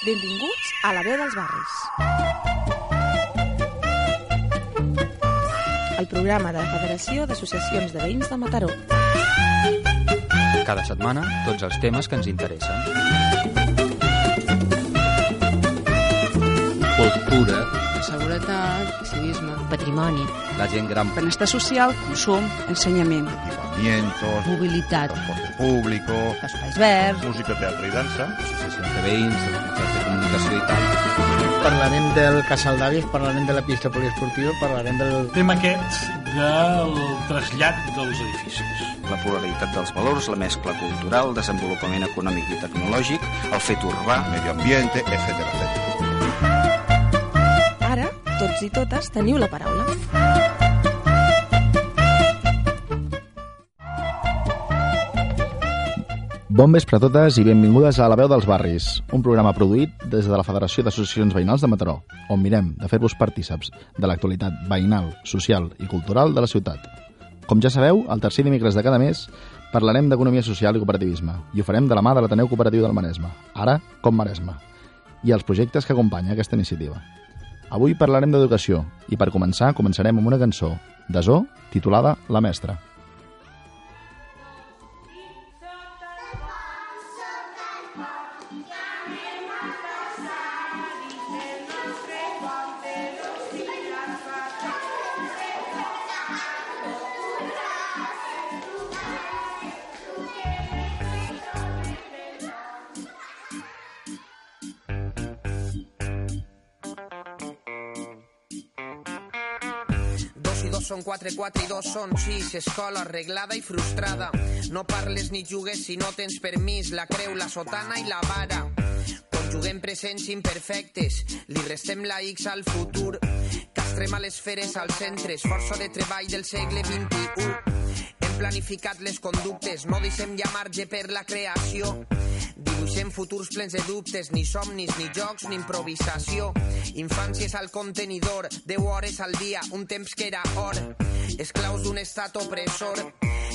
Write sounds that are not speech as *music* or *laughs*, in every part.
Benvinguts a la veu dels barris. El programa de la Federació d'Associacions de Veïns de Mataró. Cada setmana, tots els temes que ens interessen. Cultura, seguretat, civisme, patrimoni, la gent gran, benestar social, consum, ensenyament, equipamientos, mobilitat, transporte público, espais verds, música, teatre i dansa. Associacions de veïns, de comunicació i tal. Parlarem del casal d'avis, parlarem de la pista poliesportiva, parlarem del... tema aquest del trasllat dels edificis. la pluralitat dels valors, la mescla cultural, desenvolupament econòmic i tecnològic, el fet urbà, medio ambiente, etc. etc. Ara, tots i totes teniu la paraula. Bon vespre a totes i benvingudes a La veu dels barris, un programa produït des de la Federació d'Associacions Veïnals de Mataró, on mirem de fer-vos partíceps de l'actualitat veïnal, social i cultural de la ciutat. Com ja sabeu, el tercer dimecres de cada mes parlarem d'economia social i cooperativisme i ho farem de la mà de l'Ateneu Cooperatiu del Maresme, ara com Maresme, i els projectes que acompanya aquesta iniciativa. Avui parlarem d'educació i per començar començarem amb una cançó de titulada La Mestra. Són quatre, quatre i dos són sis. Escola arreglada i frustrada. No parles ni jugues si no tens permís. La creu, la sotana i la vara. Conjuguem presents imperfectes. Li restem la X al futur. Castrem a les feres als centres. Força de treball del segle XXI. Hem planificat les conductes. No deixem ja marge per la creació. Dibuixem futurs plens de dubtes, ni somnis, ni jocs, ni improvisació. Infàncies al contenidor, 10 hores al dia, un temps que era or. Esclaus d'un estat opressor.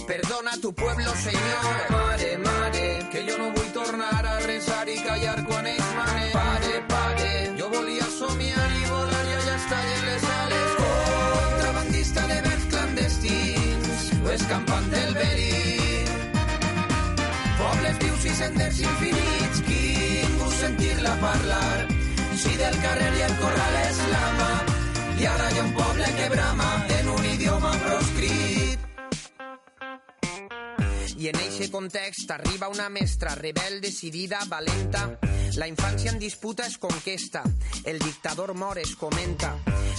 Perdona tu pueblo, senyor. Mare, mare, que jo no vull tornar a resar i callar quan ells manen. Pare, pare, jo volia somiar i volar i allà estallen les ales. Contrabandista de verbs clandestins, o escampant del verí. Senders infinits, qui ningú sentir-la parlar. Si del carrer i el corral és la mà, i ara hi ha un poble que brama en un idioma proscrit. En eixe context arriba una mestra rebel, decidida, valenta. La infància en disputa es conquesta, el dictador mor es comenta.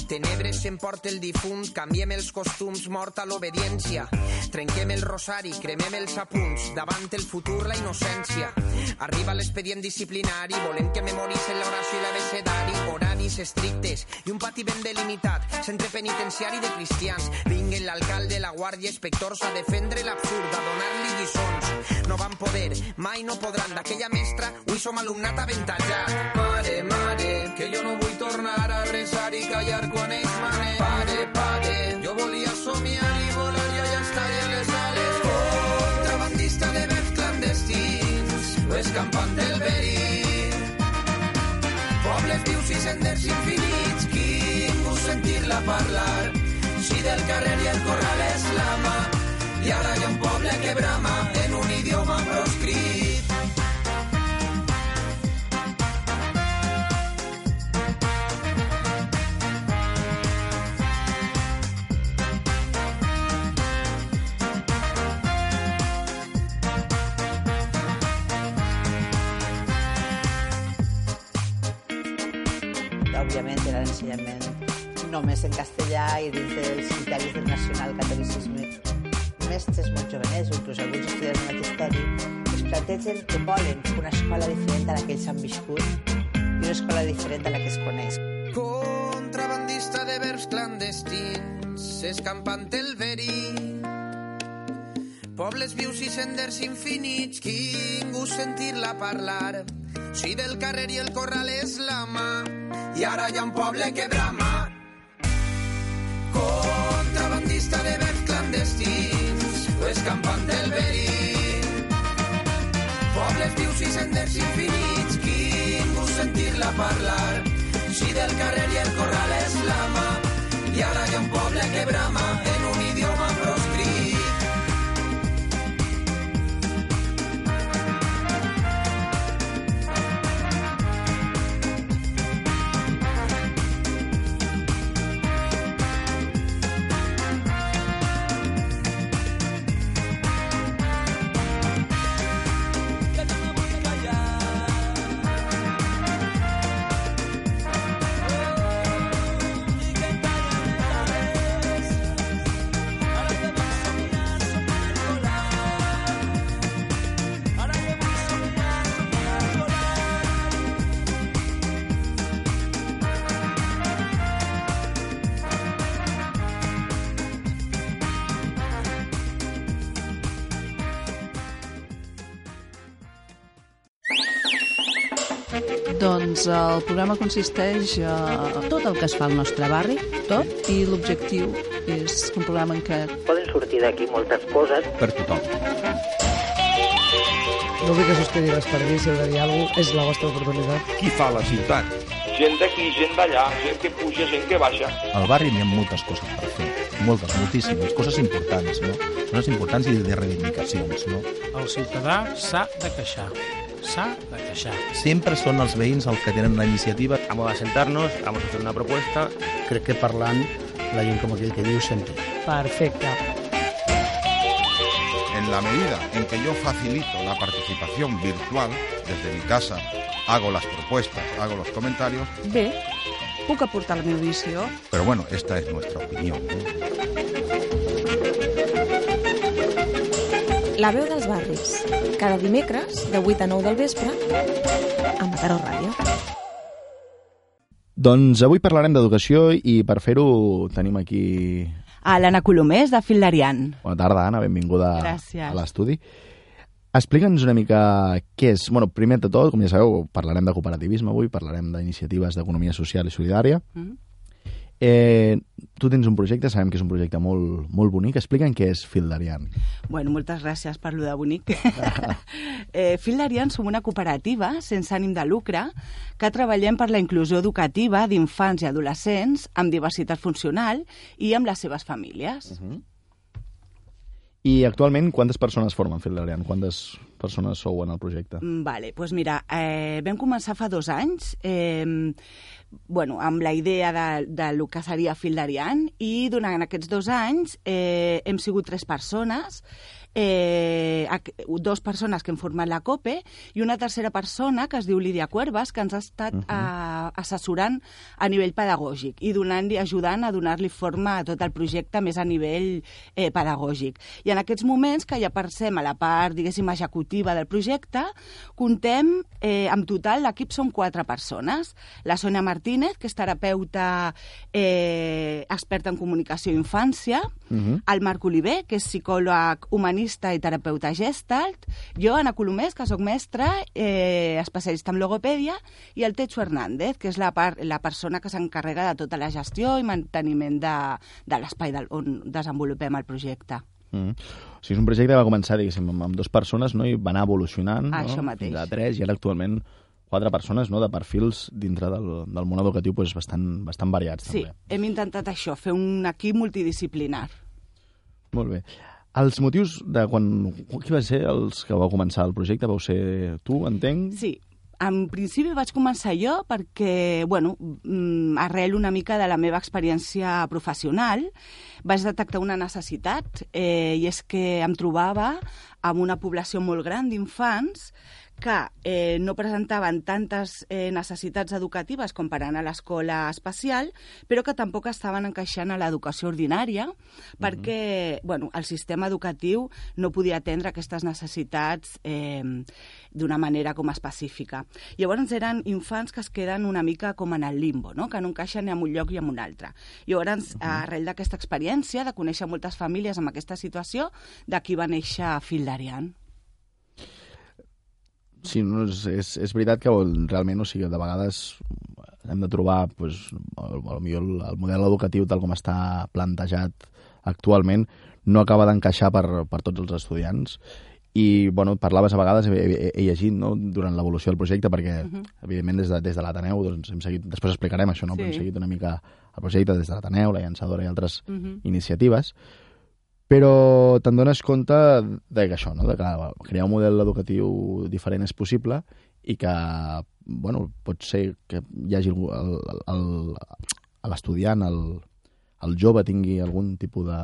Tenebres s'emporta el difunt, canviem els costums, morta l'obediència. Trenquem el rosari, cremem els apunts, davant el futur la innocència. Arriba l'expedient disciplinari, volem que memoricen l'oració i l'abecedari, horaris estrictes i un pati ben delimitat, centre penitenciari de cristians. Vinguen l'alcalde, la guàrdia, inspectors a defendre l'absurd, a donar-li lliçons. No van poder, mai no podran, d'aquella mestra, avui som alumnat avantatjat. Mare, mare, que jo no vull tornar a resar i callar quan ells manen. Pare, pare, jo volia somiar i volar i allà estaré les ales. Contrabandista de verbs clandestins, o escampant del verí. Pobles vius i senders infinits, qui sentir-la parlar. Si del carrer i el corral és la mà, i ara hi ha un poble que brama en un idioma proscrit. òbviament era l'ensenyament només en castellà i dins dels criteris del nacional catolicisme. Mestres molt jovenets, o inclús alguns estudiants de magisteri, es plantegen que volen una escola diferent a la que ells han viscut i una escola diferent a la que es coneix. Contrabandista de verbs clandestins, escampant el verí. Pobles vius i senders infinits, qui ningú sentir-la parlar. Si del carrer i el corral és la mà, i ara hi ha un poble que brama. Contrabandista de verbs clandestins, escampant el verí. Pobles vius i senders infinits, qui ningú sentir-la parlar. Si del carrer i el corral és la mà, i ara hi ha un poble que brama Doncs el programa consisteix a tot el que es fa al nostre barri, tot, i l'objectiu és un programa en què Poden sortir d'aquí moltes coses. Per tothom. No vull que si heu de dir alguna cosa, és la vostra oportunitat. Qui fa la ciutat? Gent d'aquí, gent d'allà, gent que puja, gent que baixa. Al barri n'hi ha moltes coses per fer. Moltes, moltíssimes. Coses importants, no? Coses importants i de reivindicacions, no? El ciutadà s'ha de queixar. S'ha de queixar. Sempre són els veïns els que tenen la iniciativa. Vamos a sentarnos, vamos a hacer una propuesta. Crec que parlant la gent com aquell que diu sentir. Perfecte. En la medida en que yo facilito la participación virtual desde mi casa, hago las propuestas, hago los comentarios, Bé, puc aportar la meva visió. pero bueno, esta es nuestra opinión. ¿no? La veu dels barris. Cada dimecres, de 8 a 9 del vespre, a Mataró Ràdio. Doncs avui parlarem d'educació i per fer-ho tenim aquí... A l'Anna Colomés, de Fildarian. Bona tarda, Anna, benvinguda Gràcies. a l'estudi. Explica'ns una mica què és... bueno, primer de tot, com ja sabeu, parlarem de cooperativisme avui, parlarem d'iniciatives d'economia social i solidària. Mm. Eh, tu tens un projecte, sabem que és un projecte molt, molt bonic. Explica'm què és Fildarian. Bueno, moltes gràcies per lo de bonic. *laughs* eh, Fildarian som una cooperativa sense ànim de lucre que treballem per la inclusió educativa d'infants i adolescents amb diversitat funcional i amb les seves famílies. Uh -huh. I actualment quantes persones formen Fildarian? Quantes persones sou en el projecte? Mm, Vale, doncs mira, eh, vam començar fa dos anys eh, bueno, amb la idea de, de lo que seria Fildarian i durant aquests dos anys eh, hem sigut tres persones eh, dos persones que hem format la COPE i una tercera persona que es diu Lídia Cuervas que ens ha estat uh. -huh. eh, assessorant a nivell pedagògic i donant-li ajudant a donar-li forma a tot el projecte més a nivell eh, pedagògic. I en aquests moments que ja passem a la part, diguéssim, executiva del projecte, contem, eh, en total, l'equip són quatre persones. La Sònia Martínez, que és terapeuta eh, experta en comunicació i infància, Mhm. el Marc Oliver, que és psicòleg humanista i terapeuta gestalt, jo, Anna Colomés, que sóc mestra, eh, especialista en logopèdia, i el Techo Hernández, que és la, part, la persona que s'encarrega de tota la gestió i manteniment de, de l'espai on desenvolupem el projecte. Mm. O sigui, és un projecte que va començar, diguéssim, amb, amb dues persones no? i va anar evolucionant Això no? mateix. fins a tres i ara actualment quatre persones no? de perfils dintre del, del món educatiu pues, bastant, bastant variats. Sí, També. hem intentat això, fer un equip multidisciplinar. Molt bé. Els motius de quan... Qui va ser els que vau començar el projecte? Vau ser tu, entenc? Sí, en principi vaig començar jo perquè, bueno, mm, arrel una mica de la meva experiència professional, vaig detectar una necessitat eh, i és que em trobava amb una població molt gran d'infants que eh, no presentaven tantes eh, necessitats educatives com per anar a l'escola especial, però que tampoc estaven encaixant a l'educació ordinària perquè bueno, el sistema educatiu no podia atendre aquestes necessitats eh, d'una manera com específica. Llavors eren infants que es queden una mica com en el limbo, no? que no encaixen ni en un lloc ni en un altre. Llavors, arrel d'aquesta experiència, de conèixer moltes famílies amb aquesta situació, d'aquí va néixer Fil d'Arian. Sí, no, és, és, és veritat que realment, o sigui, de vegades hem de trobar pues, el, el, el, el model educatiu tal com està plantejat actualment no acaba d'encaixar per, per tots els estudiants i bueno, parlaves a vegades, he, he, he llegit no, durant l'evolució del projecte, perquè Mhm. evidentment des de, des de l'Ateneu doncs, hem seguit, després explicarem això, no? Sí. però hem seguit una mica el projecte des de l'Ateneu, la llançadora i altres Mhm. iniciatives, però te'n dones compte de que això, no? de que crear un model educatiu diferent és possible i que bueno, pot ser que hi hagi algú- el- el- el- l'estudiant, el, jove tingui algun tipus de,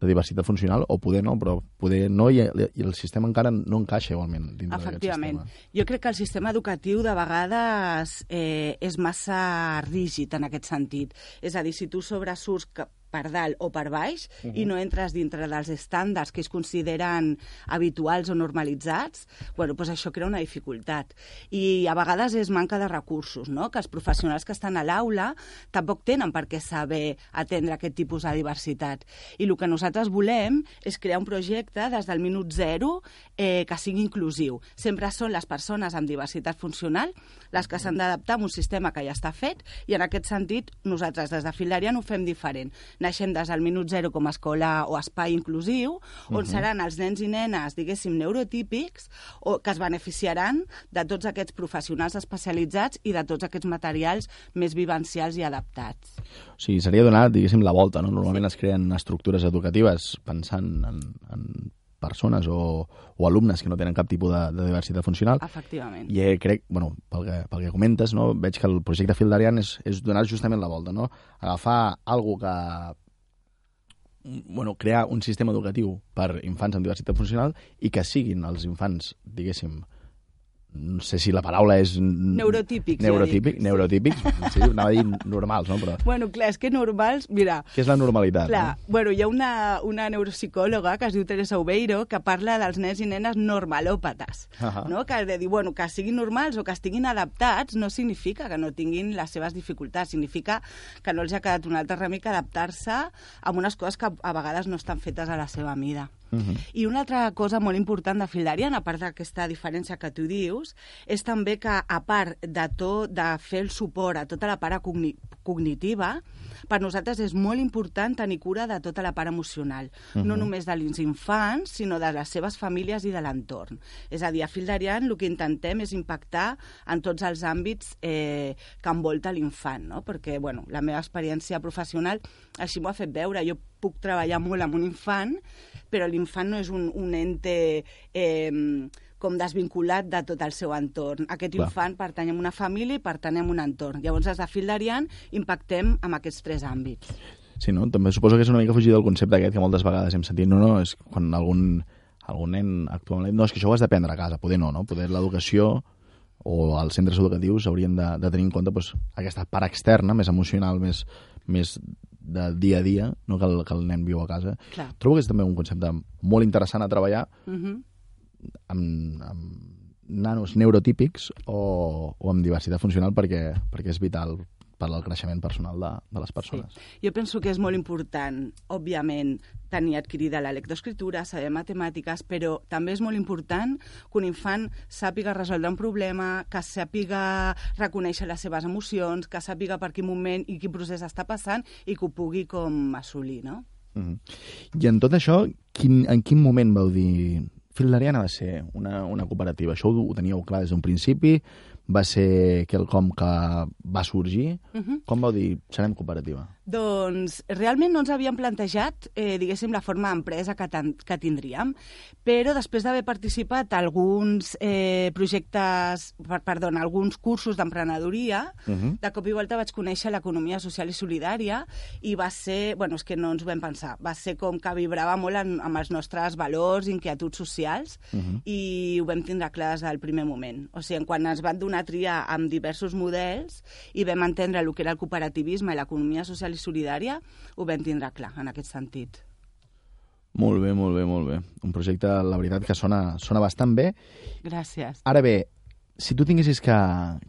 de diversitat funcional, o poder no, però poder no, i, i el sistema encara no encaixa igualment dintre d'aquest Efectivament. Jo crec que el sistema educatiu de vegades eh, és massa rígid en aquest sentit. És a dir, si tu sobresurts que per dalt o per baix uh -huh. i no entres dintre dels estàndards que es consideren habituals o normalitzats, bueno, doncs això crea una dificultat. I a vegades és manca de recursos, no? que els professionals que estan a l'aula tampoc tenen per què saber atendre aquest tipus de diversitat. I el que nosaltres volem és crear un projecte des del minut zero eh, que sigui inclusiu. Sempre són les persones amb diversitat funcional les que s'han d'adaptar a un sistema que ja està fet i en aquest sentit nosaltres des de Filarian ho fem diferent. Naixem des del minut zero com a escola o espai inclusiu on Mhm. seran els nens i nenes, diguéssim, neurotípics o que es beneficiaran de tots aquests professionals especialitzats i de tots aquests materials més vivencials i adaptats. O sigui, seria donar, diguéssim, la volta, no? Normalment es creen estructures educatives pensant en, en persones o, o alumnes que no tenen cap tipus de, de diversitat funcional. Efectivament. I eh, crec, bueno, pel que, pel que comentes, no, veig que el projecte Fil d'Arian és, és donar justament la volta, no? Agafar algo que bueno, crear un sistema educatiu per infants amb diversitat funcional i que siguin els infants, diguéssim, no sé si la paraula és... Neurotípics, Neurotípic, dic. neurotípics, sí, anava a dir normals, no? Però Bueno, clar, és que normals, mira, què és la normalitat? Clar, bueno, hi ha una, una neuropsicòloga que es diu Teresa Obeiro que parla dels nens i nenes normalòpates, Ahà. no? que de dir, bueno, que siguin normals o que estiguin adaptats no significa que no tinguin les seves dificultats, significa que no els ha quedat un altre remei que adaptar-se a unes coses que a vegades no estan fetes a la seva mida. Uh -huh. I una altra cosa molt important de Fildarian, a part d'aquesta diferència que tu dius, és també que, a part de tot, de fer el suport a tota la part cogni cognitiva, per nosaltres és molt important tenir cura de tota la part emocional, uh -huh. no Mhm. només de els infants, sinó de les seves famílies i de l'entorn. És a dir, a Fildarian el que intentem és impactar en tots els àmbits eh, que envolta l'infant, no? perquè bueno, la meva experiència professional així m'ho ha fet veure. Jo puc treballar molt amb un infant, però l'infant no és un, un ente eh, com desvinculat de tot el seu entorn. Aquest Clar. infant pertany a una família i pertany a un entorn. Llavors, des de Fil d'Ariant, impactem amb aquests tres àmbits. Sí, no? També suposo que és una mica fugir del concepte aquest que moltes vegades hem sentit. No, no, és quan algun, algun nen actualment... No, és que això ho has d'aprendre a casa. Poder no, no? Poder l'educació o els centres educatius haurien de, de tenir en compte doncs, aquesta part externa, més emocional, més, més de dia a dia, no que el, que el nen viu a casa. Clar. Trobo que és també un concepte molt interessant a treballar Uh -huh. amb, amb nanos neurotípics o, o amb diversitat funcional perquè, perquè és vital per al creixement personal de, de les persones. Jo penso que és molt important, òbviament, tenir adquirida la lectoescriptura, saber matemàtiques, però també és molt important que un infant sàpiga resoldre un problema, que sàpiga reconèixer les seves emocions, que sàpiga per quin moment i quin procés està passant i que ho pugui com assolir, no? Mm -hmm. I en tot això, quin, en quin moment vau dir Fil d'Ariana va ser una, una cooperativa? Això ho, ho teníeu clar des d'un principi? Va ser quelcom que va sorgir? Uh -huh. Com vau dir, serem cooperativa? Doncs realment no ens havíem plantejat, eh, diguéssim, la forma d'empresa que, que tindríem, però després d'haver participat a alguns eh, projectes, per, perdona, alguns cursos d'emprenedoria, Mhm. uh -huh. de cop i volta vaig conèixer l'economia social i solidària i va ser, bueno, és que no ens ho vam pensar, va ser com que vibrava molt en, amb els nostres valors, inquietuds socials, Uh -huh. i ho vam tindre clar des del primer moment. O sigui, quan ens van donar a triar amb diversos models i vam entendre el que era el cooperativisme i l'economia social i solidària, ho vam tindre clar en aquest sentit. Molt bé, molt bé, molt bé. Un projecte, la veritat, que sona, sona bastant bé. Gràcies. Ara bé, si tu tinguessis que,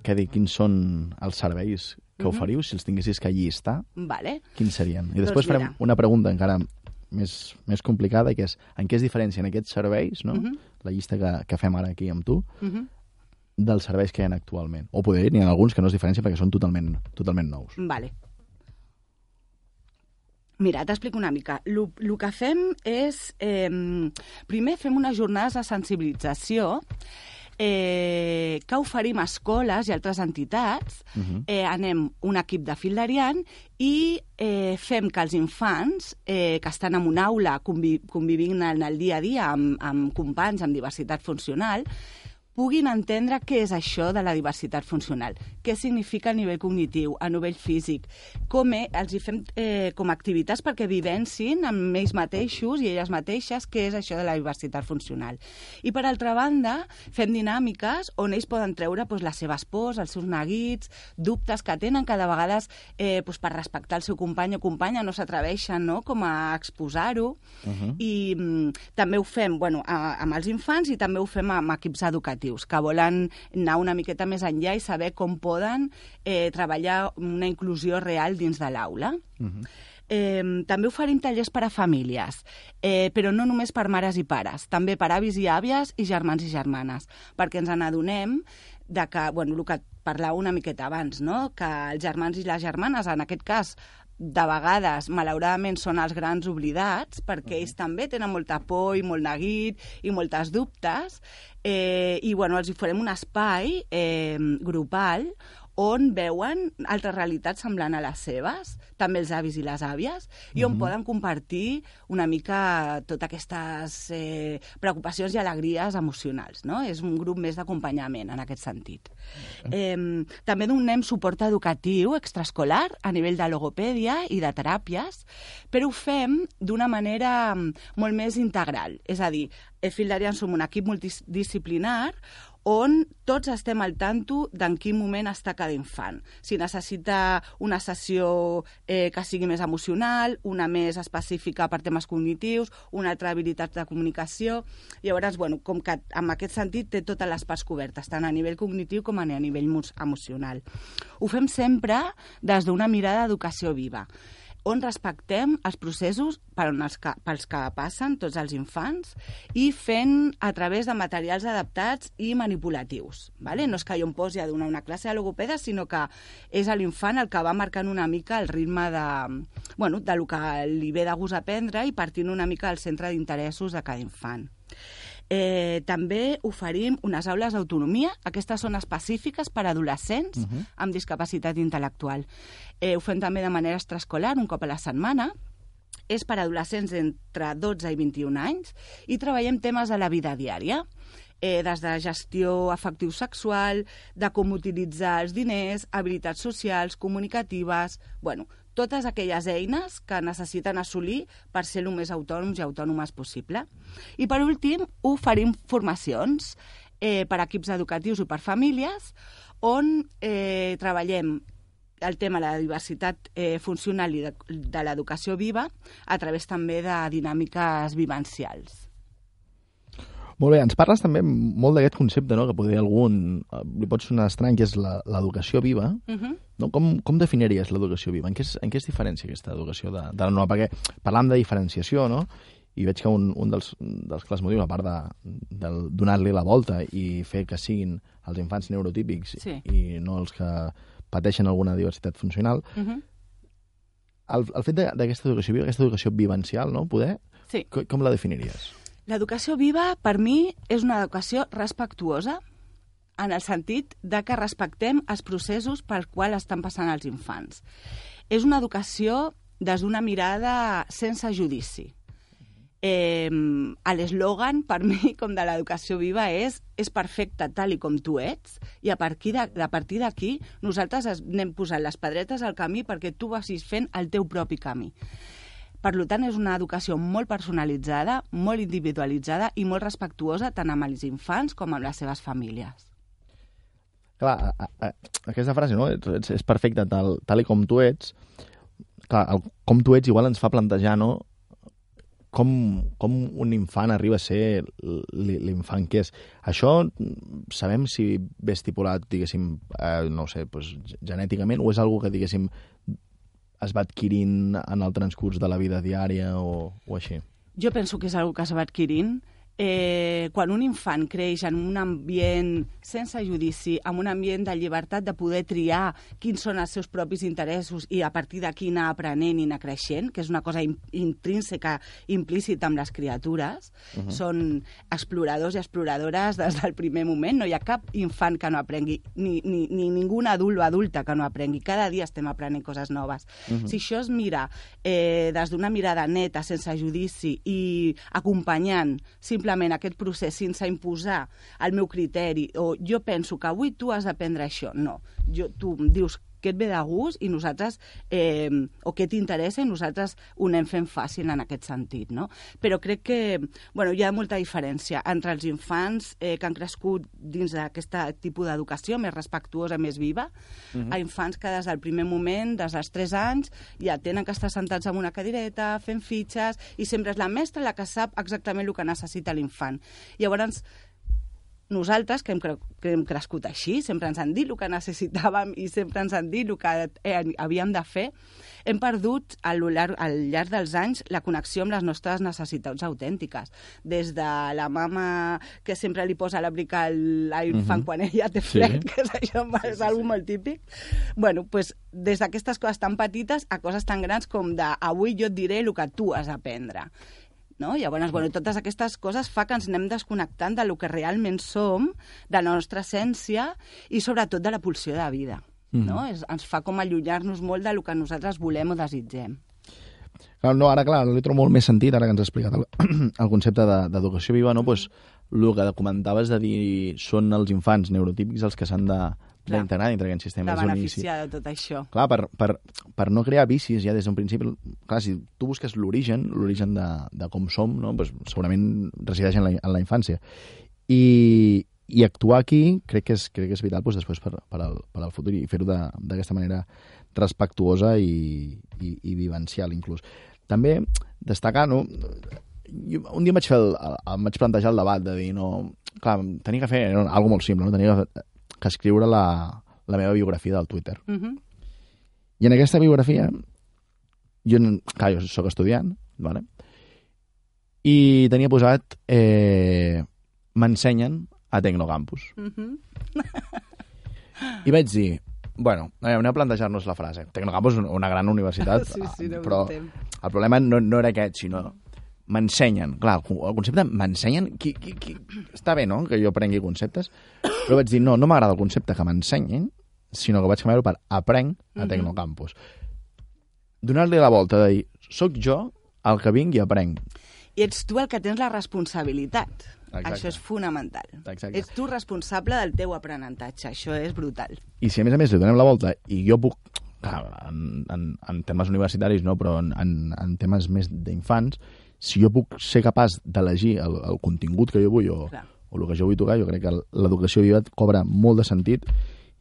que dir quins són els serveis que Mhm. oferiu, si els tinguessis que llistar, Vale. quins serien? I Doncs després farem mira. una pregunta encara més, més complicada, que és en què es diferencien aquests serveis, no? Mhm. la llista que, que fem ara aquí amb tu, Uh -huh. Dels serveis que hi ha actualment. O poder n'hi ha alguns que no es diferencien perquè són totalment, totalment nous. Vale. Mira, t'explico una mica. El que fem és... Eh, primer fem unes jornades de sensibilització eh, que oferim a escoles i altres entitats. Uh -huh. eh, anem un equip de fil d'Ariant i eh, fem que els infants eh, que estan en una aula convi convivint en el dia a dia amb, amb companys amb diversitat funcional puguin entendre què és això de la diversitat funcional, què significa a nivell cognitiu, a nivell físic, com eh, els hi fem eh, com activitats perquè vivencin amb ells mateixos i elles mateixes què és això de la diversitat funcional. I per altra banda, fem dinàmiques on ells poden treure pues, les seves pors, els seus neguits, dubtes que tenen cada vegada eh, pues, per respectar el seu company o companya no s'atreveixen no? com a exposar-ho uh -huh. i mm, també ho fem bueno, a, amb els infants i també ho fem amb equips educatius educatius, que volen anar una miqueta més enllà i saber com poden eh, treballar una inclusió real dins de l'aula. Uh -huh. Eh, també oferim tallers per a famílies, eh, però no només per mares i pares, també per avis i àvies i germans i germanes, perquè ens n'adonem de que, bueno, el que parlava una miqueta abans, no? que els germans i les germanes, en aquest cas, de vegades, malauradament, són els grans oblidats, perquè ells també tenen molta por i molt neguit i moltes dubtes, eh, i bueno, els hi farem un espai eh, grupal on veuen altres realitats semblant a les seves, també els avis i les àvies, i on mm -hmm. poden compartir una mica totes aquestes eh, preocupacions i alegries emocionals. No? És un grup més d'acompanyament en aquest sentit. Eh, també donem suport educatiu extraescolar a nivell de logopèdia i de teràpies, però ho fem d'una manera molt més integral. És a dir, el Fil d'Arian som un equip multidisciplinar on tots estem al tanto d'en quin moment està cada infant. Si necessita una sessió eh, que sigui més emocional, una més específica per temes cognitius, una altra habilitat de comunicació... Llavors, bueno, com que en aquest sentit té totes les parts cobertes, tant a nivell cognitiu com a nivell emocional. Ho fem sempre des d'una mirada d'educació viva on respectem els processos per on els que, pels que passen tots els infants i fent a través de materials adaptats i manipulatius. Vale? No és que jo em posi a donar una classe de logopeda, sinó que és l'infant el que va marcant una mica el ritme de, bueno, de lo que li ve de gust aprendre i partint una mica del centre d'interessos de cada infant. Eh, també oferim unes aules d'autonomia. Aquestes són específiques per a adolescents uh -huh. amb discapacitat intel·lectual. Eh, ho fem també de manera extraescolar, un cop a la setmana. És per a adolescents entre 12 i 21 anys i treballem temes de la vida diària eh, des de gestió afectiu-sexual, de com utilitzar els diners, habilitats socials, comunicatives... Bueno, totes aquelles eines que necessiten assolir per ser el més autònoms i autònomes possible. I per últim, oferim formacions eh, per equips educatius o per famílies on eh, treballem el tema de la diversitat eh, funcional i de, de l'educació viva a través també de dinàmiques vivencials. Molt bé, ens parles també molt d'aquest concepte, no?, que poder algun eh, li pot sonar estrany, que és l'educació viva. Uh -huh. no? com, com definiries l'educació viva? En què, es, en què es diferencia aquesta educació de, de la nova? Perquè parlam de diferenciació, no?, i veig que un, un dels, dels clars motius, a part de, de donar-li la volta i fer que siguin els infants neurotípics sí. i no els que pateixen alguna diversitat funcional, uh -huh. el, el fet d'aquesta educació viva, aquesta educació vivencial, no?, poder, sí. com, com la definiries? L'educació viva, per mi, és una educació respectuosa, en el sentit de que respectem els processos pel qual estan passant els infants. És una educació des d'una mirada sense judici. Eh, L'eslògan, per mi, *laughs* com de l'educació viva, és és perfecte tal i com tu ets i a partir d'aquí nosaltres anem posant les pedretes al camí perquè tu vagis fent el teu propi camí. Per tant, és una educació molt personalitzada, molt individualitzada i molt respectuosa tant amb els infants com amb les seves famílies. Clar, a, a, aquesta frase, no? És, és perfecta tal, tal i com tu ets. Clar, el, com tu ets igual ens fa plantejar, no?, com, com un infant arriba a ser l'infant que és. Això sabem si ve estipulat, diguéssim, eh, no sé, pues, genèticament, o és algo que, diguéssim, es va adquirint en el transcurs de la vida diària o, o així? Jo penso que és una que es va adquirint eh, quan un infant creix en un ambient sense judici, amb un ambient de llibertat de poder triar quins són els seus propis interessos i a partir d'aquí anar aprenent i anar creixent, que és una cosa in intrínseca, implícita amb les criatures, uh -huh. són exploradors i exploradores des del primer moment. No hi ha cap infant que no aprengui, ni, ni, ni ningú adult o adulta que no aprengui. Cada dia estem aprenent coses noves. Uh -huh. Si això es mira eh, des d'una mirada neta, sense judici i acompanyant simplement aquest procés sense imposar el meu criteri o jo penso que avui tu has d'aprendre això. No, jo, tu em dius què et ve de gust i nosaltres, eh, o què t'interessa i nosaltres ho anem fent fàcil en aquest sentit, no? Però crec que, bueno, hi ha molta diferència entre els infants eh, que han crescut dins d'aquest tipus d'educació més respectuosa, més viva, uh -huh. a infants que des del primer moment, des dels 3 anys, ja tenen que estar sentats en una cadireta, fent fitxes, i sempre és la mestra la que sap exactament el que necessita l'infant. Llavors, nosaltres, que hem, cre que hem crescut així, sempre ens han dit el que necessitàvem i sempre ens han dit el que eh, havíem de fer, hem perdut al llarg, al llarg dels anys la connexió amb les nostres necessitats autèntiques. Des de la mama que sempre li posa l'abric a l'infant uh -huh. quan ella té fred, sí. *laughs* que és això és sí, sí. molt típic. bueno, pues, des d'aquestes coses tan petites a coses tan grans com de avui jo et diré el que tu has d'aprendre. No? Llavors, bueno, totes aquestes coses fa que ens anem desconnectant de lo que realment som, de la nostra essència i sobretot de la pulsió de vida. Mm. No? Es, ens fa com allunyar-nos molt de lo que nosaltres volem o desitgem. Clar, no, ara, clar, li trobo molt més sentit, ara que ens has explicat el, *clears throat* el concepte d'educació de, viva, no? Mm. pues, el que comentaves de dir són els infants neurotípics els que s'han de, d'integrar dintre aquest sistema. De beneficiar de tot això. Clar, per, per, per no crear vicis ja des d'un principi... Clar, si tu busques l'origen, l'origen de, de com som, no? pues segurament resideix en la, en la infància. I, i actuar aquí crec que és, crec que és vital pues, després per, per, al, per al futur i fer-ho d'aquesta manera respectuosa i, i, i vivencial, inclús. També destacar, no? Jo, un dia em vaig, fer el, el, em vaig plantejar el debat de dir, no, clar, tenia que fer no, algo molt simple, no? tenia que que escriure la, la meva biografia del Twitter. Uh -huh. I en aquesta biografia, jo, clar, jo sóc estudiant, vale? i tenia posat eh, m'ensenyen a Tecnocampus. Uh -huh. I vaig dir, bueno, anem a plantejar-nos la frase. Tecnocampus és una gran universitat, *laughs* sí, sí, no però el problema no, no era aquest, sinó m'ensenyen. Clar, el concepte m'ensenyen... Qui, qui, qui... Està bé, no?, que jo aprengui conceptes, però vaig dir, no, no m'agrada el concepte que m'ensenyin, sinó que vaig canviar-ho per aprenc a mhm. Tecnocampus. Mm -hmm. Donar-li la volta de dir, sóc jo el que vinc i aprenc. I ets tu el que tens la responsabilitat. Exacte. Això és fonamental. Exacte. Ets tu responsable del teu aprenentatge. Això és brutal. I si a més a més li donem la volta i jo puc clar, en, en, en temes universitaris no, però en, en, en temes més d'infants, si jo puc ser capaç d'elegir el, el contingut que jo vull o, o el que jo vull tocar, jo crec que l'educació viva cobra molt de sentit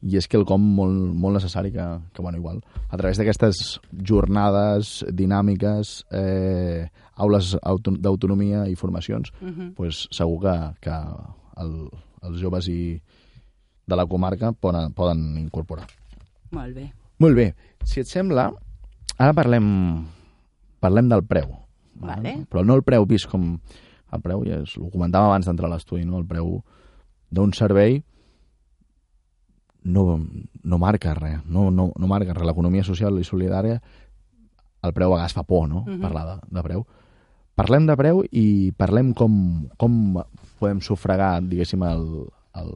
i és que el com molt, molt necessari que, que bueno, igual, a través d'aquestes jornades dinàmiques, eh, aules d'autonomia i formacions, uh -huh. pues, segur que, que el, els joves i de la comarca poden, poden incorporar. Molt bé. Molt bé. Si et sembla, ara parlem, parlem del preu. Vale. Però no el preu vist com... El preu, ja és, ho comentàvem abans d'entrar a l'estudi, no? el preu d'un servei no, no marca res, no, no, no marca res. L'economia social i solidària, el preu a vegades fa por, no?, uh mhm. -huh. parlar de, de preu. Parlem de preu i parlem com, com podem sufragar, diguéssim, el, el,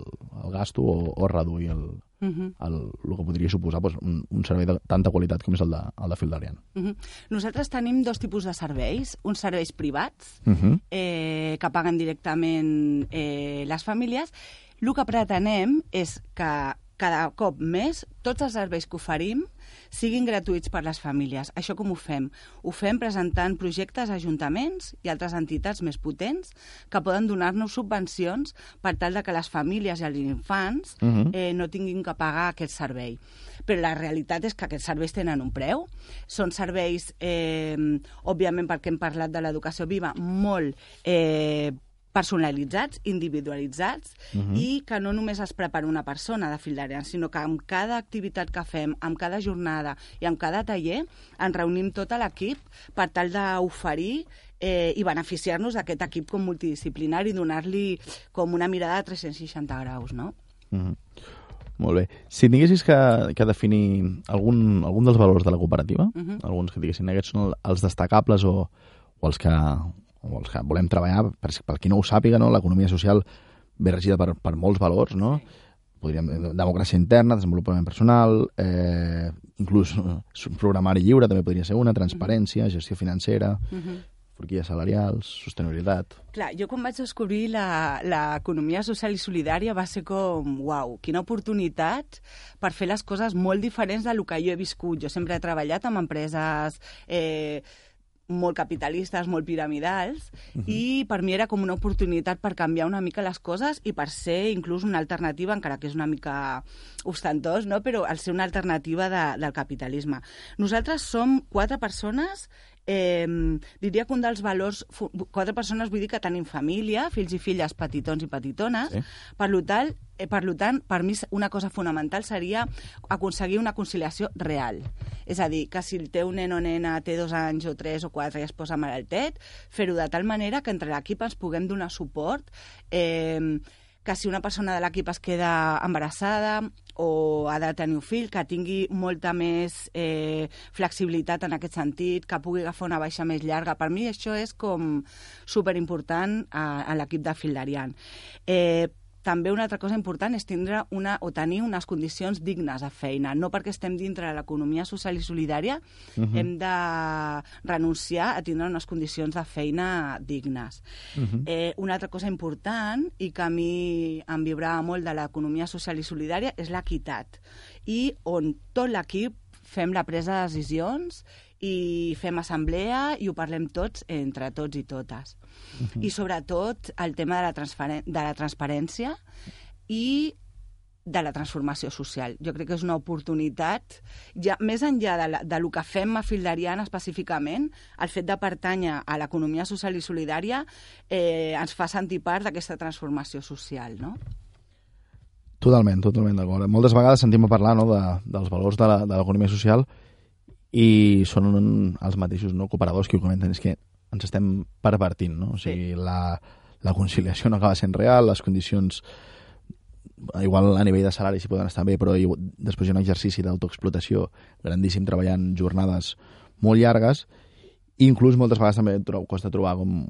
el gasto o, o reduir el, uh -huh. el, el que podria suposar doncs, un, un servei de tanta qualitat com és el de, el de fil d'Ariane. Uh -huh. Nosaltres tenim dos tipus de serveis. Uns serveis privats, uh -huh. eh, que paguen directament eh, les famílies. El que pretenem és que cada cop més tots els serveis que oferim siguin gratuïts per les famílies. Això com ho fem? Ho fem presentant projectes a ajuntaments i altres entitats més potents que poden donar-nos subvencions per tal de que les famílies i els infants uh -huh. eh, no tinguin que pagar aquest servei. Però la realitat és que aquests serveis tenen un preu. Són serveis, eh, òbviament, perquè hem parlat de l'educació viva, molt eh, personalitzats, individualitzats, Mhm. i que no només es prepara una persona de fildarians, sinó que amb cada activitat que fem, amb cada jornada i amb cada taller, ens reunim tot l'equip per tal d'oferir eh, i beneficiar-nos d'aquest equip com multidisciplinari i donar-li com una mirada de 360 graus, no? Mhm. Molt bé. Si tinguessis que, que definir algun, algun dels valors de la cooperativa, Mhm. alguns que diguessin aquests són els destacables o, o, els que, o els que volem treballar, per, per qui no ho sàpiga, no? l'economia social ve regida per, per molts valors, no? Podríem, democràcia interna, desenvolupament personal, eh, inclús *laughs* programari lliure també podria ser una, transparència, gestió financera, Mhm. forquilles salarials, sostenibilitat... Clar, jo quan vaig descobrir la- l'economia social i solidària va ser com, uau, quina oportunitat per fer les coses molt diferents del que jo he viscut. Jo sempre he treballat amb empreses eh, molt capitalistes, molt piramidals, i per mi era com una oportunitat per canviar una mica les coses i per ser inclús una alternativa, encara que és una mica ostentós, no? però al ser una alternativa de, del capitalisme. Nosaltres som quatre persones eh, diria que un dels valors... Quatre persones vull dir que tenim família, fills i filles petitons i petitones, Sí. per, lo tal, eh, per lo tant, per mi una cosa fonamental seria aconseguir una conciliació real. És a dir, que si el teu nen o nena té dos anys o tres o quatre i es posa malaltet, fer-ho de tal manera que entre l'equip ens puguem donar suport, eh, que si una persona de l'equip es queda embarassada o ha de tenir un fill, que tingui molta més eh, flexibilitat en aquest sentit, que pugui agafar una baixa més llarga. Per mi això és com superimportant a, a l'equip de Fildarian. Eh, també una altra cosa important és tindre una, o tenir unes condicions dignes de feina. No perquè estem dintre de l'economia social i solidària Mhm. hem de renunciar a tindre unes condicions de feina dignes. Mhm. Eh, una altra cosa important i que a mi em vibrava molt de l'economia social i solidària és l'equitat. I on tot l'equip fem la presa de decisions i fem assemblea i ho parlem tots entre tots i totes. I sobretot el tema de la, de la transparència i de la transformació social. Jo crec que és una oportunitat, ja, més enllà de, la, de lo que fem a Fildariana específicament, el fet de pertànyer a l'economia social i solidària eh, ens fa sentir part d'aquesta transformació social, no? Totalment, totalment d'acord. Moltes vegades sentim a parlar no, de, dels valors de l'economia social i són un, els mateixos no, cooperadors que ho comenten. És que ens estem pervertint, no? O sigui, la, la conciliació no acaba sent real, les condicions igual a nivell de salari sí poden estar bé, però després hi ha un exercici d'autoexplotació grandíssim treballant jornades molt llargues inclús moltes vegades també tro costa trobar com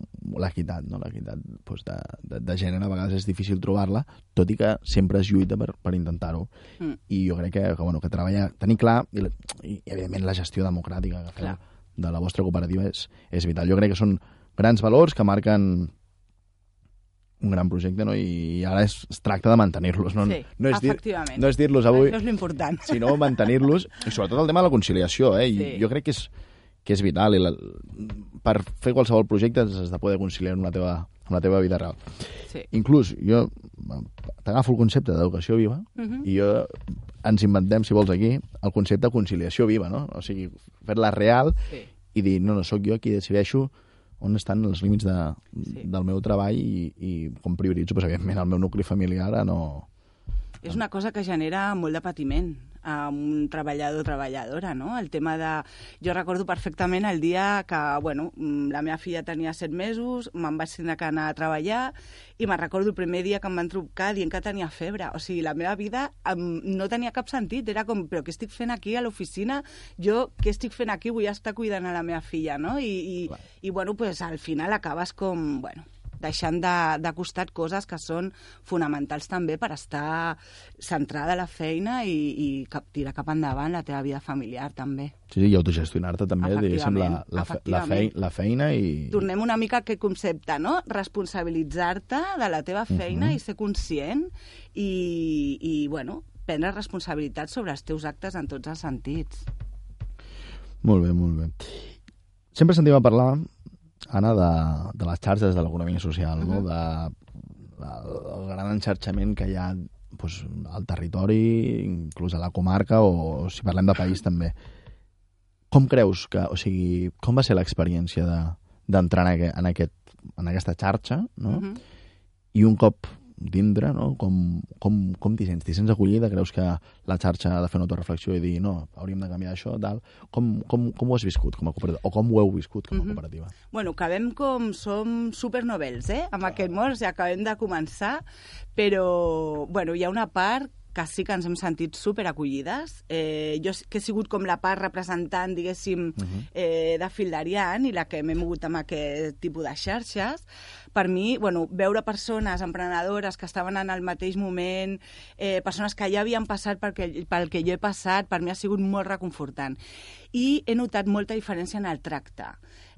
l'equitat, no? l'equitat doncs de, de, de gènere, a vegades és difícil trobar-la, tot i que sempre es lluita per, per intentar-ho. Mm. I jo crec que, que, bueno, que treballar, tenir clar, i, i evidentment la gestió democràtica que feu Clar. De la vostra cooperativa és, és vital. Jo crec que són grans valors que marquen un gran projecte, no? I ara es, es tracta de mantenir-los. No, Sí, no és dir, efectivament. no és dir-los avui, Això és l'important. *laughs* sinó mantenir-los, i sobretot el tema de la conciliació, eh? I Sí. jo crec que és, que és vital, i la, per fer qualsevol projecte has de poder conciliar amb la teva, amb la teva vida real. Sí. Inclús, jo t'agafo el concepte d'educació viva Mhm. i jo ens inventem, si vols aquí, el concepte de conciliació viva, no? O sigui, fer-la real Sí. i dir, no, no, sóc jo qui decideixo on estan els límits de, sí. del meu treball i, i com prioritzo, pues, evidentment, el meu nucli familiar a no... És una cosa que genera molt de patiment a un treballador o treballadora, no? El tema de... Jo recordo perfectament el dia que, bueno, mm, la meva filla tenia set mesos, me'n vaig tenir que anar a treballar i me'n recordo el primer dia que em van trucar dient que tenia febre. O sigui, la meva vida em, no tenia cap sentit. Era com, però què estic fent aquí a l'oficina? Jo, què estic fent aquí? Vull estar cuidant a la meva filla, no? I, i, i bueno, pues, al final acabes com, bueno, deixant de, de costat coses que són fonamentals també per estar centrada a la feina i, i cap, tirar cap endavant la teva vida familiar també. Sí, sí, i autogestionar-te també, diguéssim, la, la, la, fei, la feina i... Tornem una mica a aquest concepte, no? Responsabilitzar-te de la teva feina Mhm. i ser conscient i, i, bueno, prendre responsabilitat sobre els teus actes en tots els sentits. Molt bé, molt bé. Sempre sentim a parlar, Anna, de, de les xarxes de l'economia social, no? Mhm. de, el gran enxarxament que hi ha doncs, al territori, inclús a la comarca, o si parlem de país també. Com creus que, o sigui, com va ser l'experiència de- d'entrar en, aquest, en, aquest, en aquesta xarxa, no? Mhm. I un cop dintre, no? com, com, com t'hi sents? T'hi sents acollida? Creus que la xarxa ha de fer una autoreflexió i dir no, hauríem de canviar això, tal? Com, com, com ho has viscut com a cooperativa? O com ho heu viscut com a Mhm. cooperativa? Bueno, acabem com som supernovels, eh? Amb aquest món, o sigui, acabem de començar, però, bueno, hi ha una part que sí que ens hem sentit superacollides. Eh, jo que he sigut com la part representant, diguéssim, eh, de Fildarian i la que m'he mogut amb aquest tipus de xarxes. Per mi, bueno, veure persones emprenedores que estaven en el mateix moment, eh, persones que ja havien passat pel que, pel que jo he passat, per mi ha sigut molt reconfortant. I he notat molta diferència en el tracte.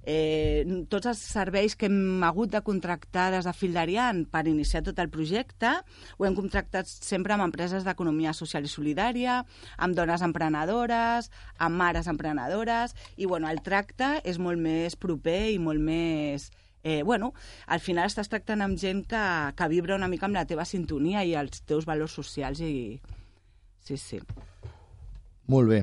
Eh, tots els serveis que hem hagut de contractar des de Fildarian per iniciar tot el projecte ho hem contractat sempre amb empreses d'economia social i solidària, amb dones emprenedores, amb mares emprenedores, i bueno, el tracte és molt més proper i molt més... Eh, bueno, al final estàs tractant amb gent que, que vibra una mica amb la teva sintonia i els teus valors socials i... Sí, sí. Molt bé.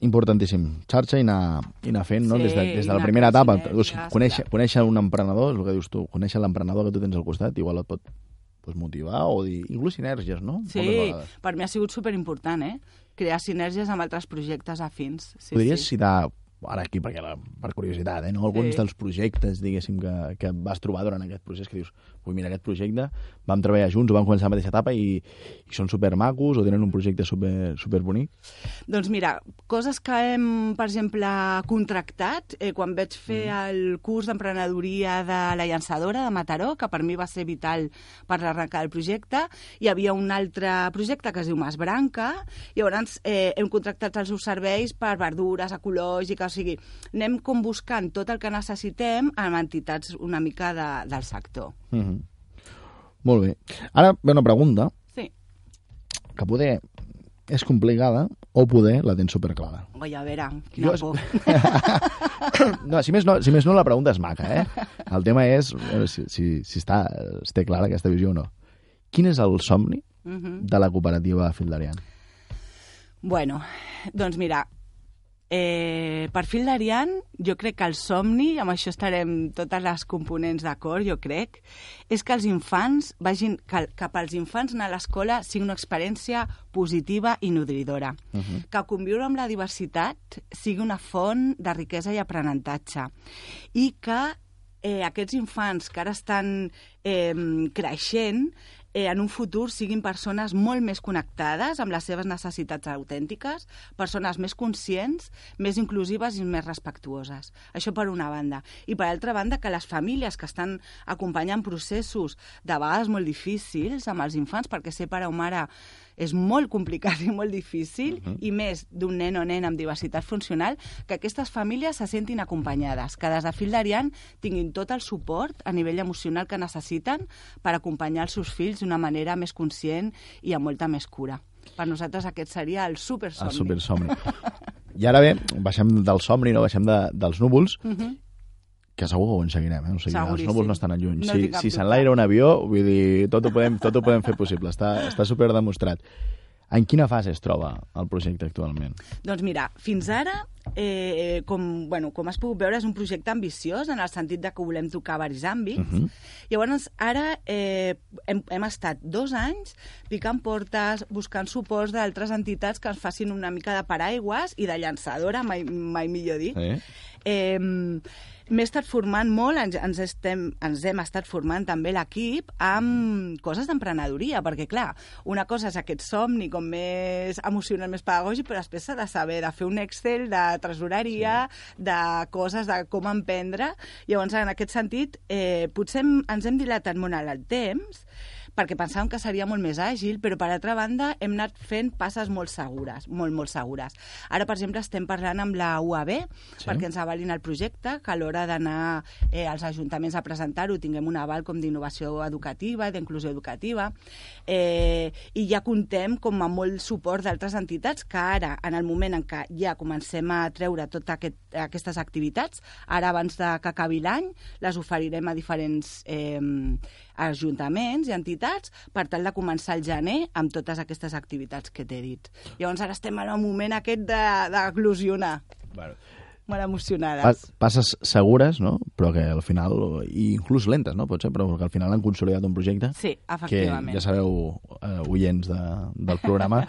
Importantíssim. Xarxa i anar, i anar fent, no? Sí, des, de, des de la primera etapa. O sigui, conèixer, conèixer un emprenedor, és el que dius tu, conèixer l'emprenedor que tu tens al costat, igual et pot pues, motivar o dir... Inclús sinergies, no? Sí, per mi ha sigut superimportant, eh? Crear sinergies amb altres projectes afins. Sí, Podries sí. citar, ara aquí perquè la, per curiositat, eh, no? alguns Sí. dels projectes, diguéssim, que, que vas trobar durant aquest procés, que dius, ui, mira, aquest projecte, vam treballar junts, vam començar la mateixa etapa i, i són supermacos o tenen un projecte super, super bonic. Doncs mira, coses que hem, per exemple, contractat, eh, quan vaig fer el curs d'emprenedoria de la llançadora de Mataró, que per mi va ser vital per l'arrencar del projecte, hi havia un altre projecte que es diu Mas Branca, i llavors eh, hem contractat els seus serveis per verdures ecològiques, o sigui, anem com buscant tot el que necessitem amb entitats una mica de, del sector. Mm -hmm. Molt bé. Ara ve una pregunta Sí. que poder és complicada o poder la tens superclara. Oi, a veure, quina Jo- por. *laughs* No, si més no, si més no, la pregunta és maca, eh? El tema és si, si, si està, es té clara aquesta visió o no. Quin és el somni Mhm. de la cooperativa Fildarian? Bueno, doncs mira, eh, per fil d'Arian, jo crec que el somni, amb això estarem totes les components d'acord, jo crec, és que els infants vagin, que, que pels infants anar a l'escola sigui una experiència positiva i nodridora. Que conviure amb la diversitat sigui una font de riquesa i aprenentatge. I que eh, aquests infants que ara estan eh, creixent eh, en un futur siguin persones molt més connectades amb les seves necessitats autèntiques, persones més conscients, més inclusives i més respectuoses. Això per una banda. I per altra banda, que les famílies que estan acompanyant processos de vegades molt difícils amb els infants, perquè ser pare o mare és molt complicat i molt difícil, uh -huh. i més d'un nen o nena amb diversitat funcional, que aquestes famílies se sentin acompanyades, que des de Fil d'Ariant tinguin tot el suport a nivell emocional que necessiten per acompanyar els seus fills d'una manera més conscient i amb molta més cura. Per nosaltres aquest seria el supersomni. El supersomni. I ara bé, baixem del somni, no? baixem de, dels núvols, Uh -huh. Que segur que ho aconseguirem, eh? O sigui, els Seguríssim. núvols no estan lluny. No si si s'enlaira un avió, vull dir, tot ho podem, tot ho podem fer possible. Està, està super demostrat. En quina fase es troba el projecte actualment? Doncs mira, fins ara, eh, com, bueno, com has pogut veure, és un projecte ambiciós en el sentit de que volem tocar varis àmbits. Mhm. Llavors, ara eh, hem, hem estat dos anys picant portes, buscant suports d'altres entitats que ens facin una mica de paraigües i de llançadora, mai, mai millor dit. Eh? Eh, M'he estat formant molt, ens, ens, estem, ens hem estat formant també l'equip amb coses d'emprenedoria, perquè clar, una cosa és aquest somni com més emocional, més pedagògic, però després s'ha de saber de fer un Excel de tresoreria, sí. de coses de com emprendre. Llavors, en aquest sentit, eh, potser hem, ens hem dilatat molt en el temps, perquè pensàvem que seria molt més àgil, però per altra banda hem anat fent passes molt segures, molt, molt segures. Ara, per exemple, estem parlant amb la UAB Sí. perquè ens avalin el projecte, que a l'hora d'anar eh, als ajuntaments a presentar-ho tinguem un aval com d'innovació educativa i d'inclusió educativa. Eh, I ja contem com amb molt suport d'altres entitats que ara, en el moment en què ja comencem a treure totes aquest, aquestes activitats, ara abans de que acabi l'any, les oferirem a diferents eh, ajuntaments i entitats per tal de començar el gener amb totes aquestes activitats que t'he dit. Llavors ara estem en el moment aquest de- d'eclosionar. Bueno, molt emocionades. Pa passes segures, no? Però que al final, i inclús lentes, no? Pot ser, però que al final han consolidat un projecte Sí, efectivament. que ja sabeu, eh, oients de, del programa,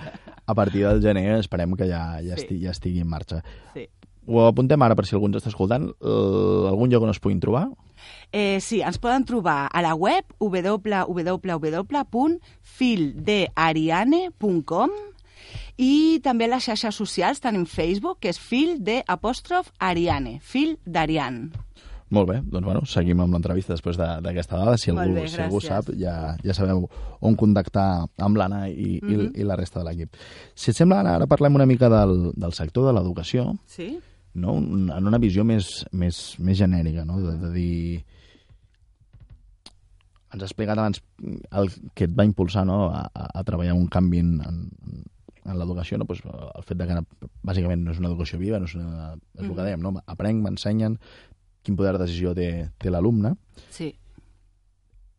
a partir del gener esperem que ja, ja, Sí. estigui, ja estigui en marxa. Sí. Ho apuntem ara per si algú ens està escoltant. Eh, algun lloc on es puguin trobar? Eh, sí, ens poden trobar a la web www.fildeariane.com i també a les xarxes socials tenim Facebook, que és fil de apòstrof Ariane, fil d'Ariane. Molt bé, doncs bueno, seguim amb l'entrevista després de- d'aquesta dada. Si algú, bé, si algú sap, ja, ja sabeu on contactar amb l'Anna i, mm Mhm. -hmm. i, i la resta de l'equip. Si et sembla, Anna, ara parlem una mica del, del sector de l'educació, Sí? no? En una visió més, més, més genèrica, no? de, de dir... Ens ha explicat abans el que et va impulsar no? a, a, treballar un canvi en, en, en l'educació, no? pues, el fet de que bàsicament no és una educació viva, no és, una, és el que Mhm. dèiem, no? aprenc, m'ensenyen, quin poder de decisió té, té l'alumne. Sí.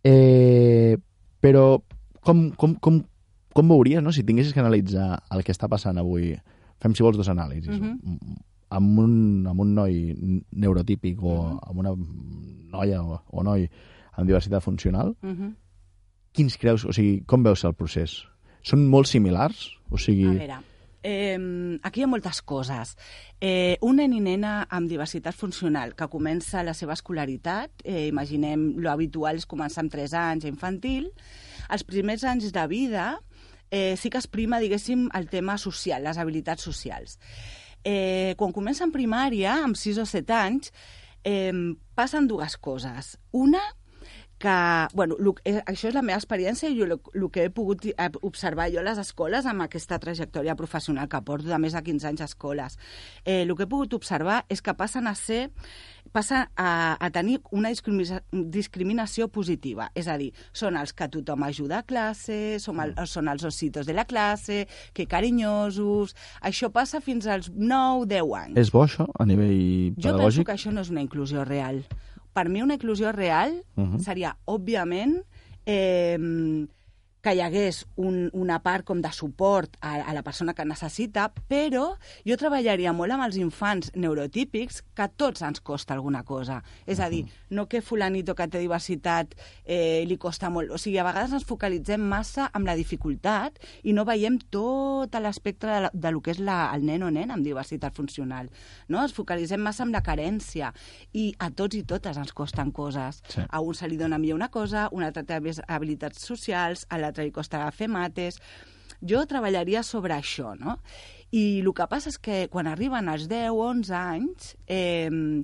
Eh, però com, com, com, com veuries, no? si tinguessis que analitzar el que està passant avui, fem si vols dos anàlisis, Mhm. amb, un, amb un noi neurotípic o amb una noia o, o noi amb diversitat funcional, Mhm. quins creus, o sigui, com veus el procés? Són molt similars? O sigui... A veure, eh, aquí hi ha moltes coses. Eh, un nen i nena amb diversitat funcional que comença la seva escolaritat, eh, imaginem, lo habitual és començar amb 3 anys infantil, els primers anys de vida eh, sí que es prima, diguéssim, el tema social, les habilitats socials. Eh, quan comença en primària, amb 6 o 7 anys, eh, passen dues coses. Una, que, bueno, lo, eh, això és la meva experiència i el que he pogut eh, observar jo a les escoles amb aquesta trajectòria professional que porto de més de 15 anys a escoles. Eh, el que he pogut observar és que passen a ser passa a, a tenir una discrimina discriminació positiva. És a dir, són els que tothom ajuda a classe, som el, són els ositos de la classe, que carinyosos... Això passa fins als 9-10 anys. És bo, això, a nivell Jo penso pedagògic? que això no és una inclusió real. Per mi una inclusió real Mhm. seria, òbviament, eh, que hi hagués un, una part com de suport a, a la persona que necessita, però jo treballaria molt amb els infants neurotípics, que a tots ens costa alguna cosa. És a dir, no que fulanito que té diversitat eh, li costa molt. O sigui, a vegades ens focalitzem massa amb la dificultat i no veiem tot l'espectre de, la, de lo que és la, el nen o nen amb diversitat funcional. No? Ens focalitzem massa amb la carència i a tots i totes ens costen coses. Sí. A un se li dona millor una cosa, un altre té habilitats socials, a l'altre li costa fer mates... Jo treballaria sobre això, no? I el que passa és que quan arriben als 10 o 11 anys... Eh,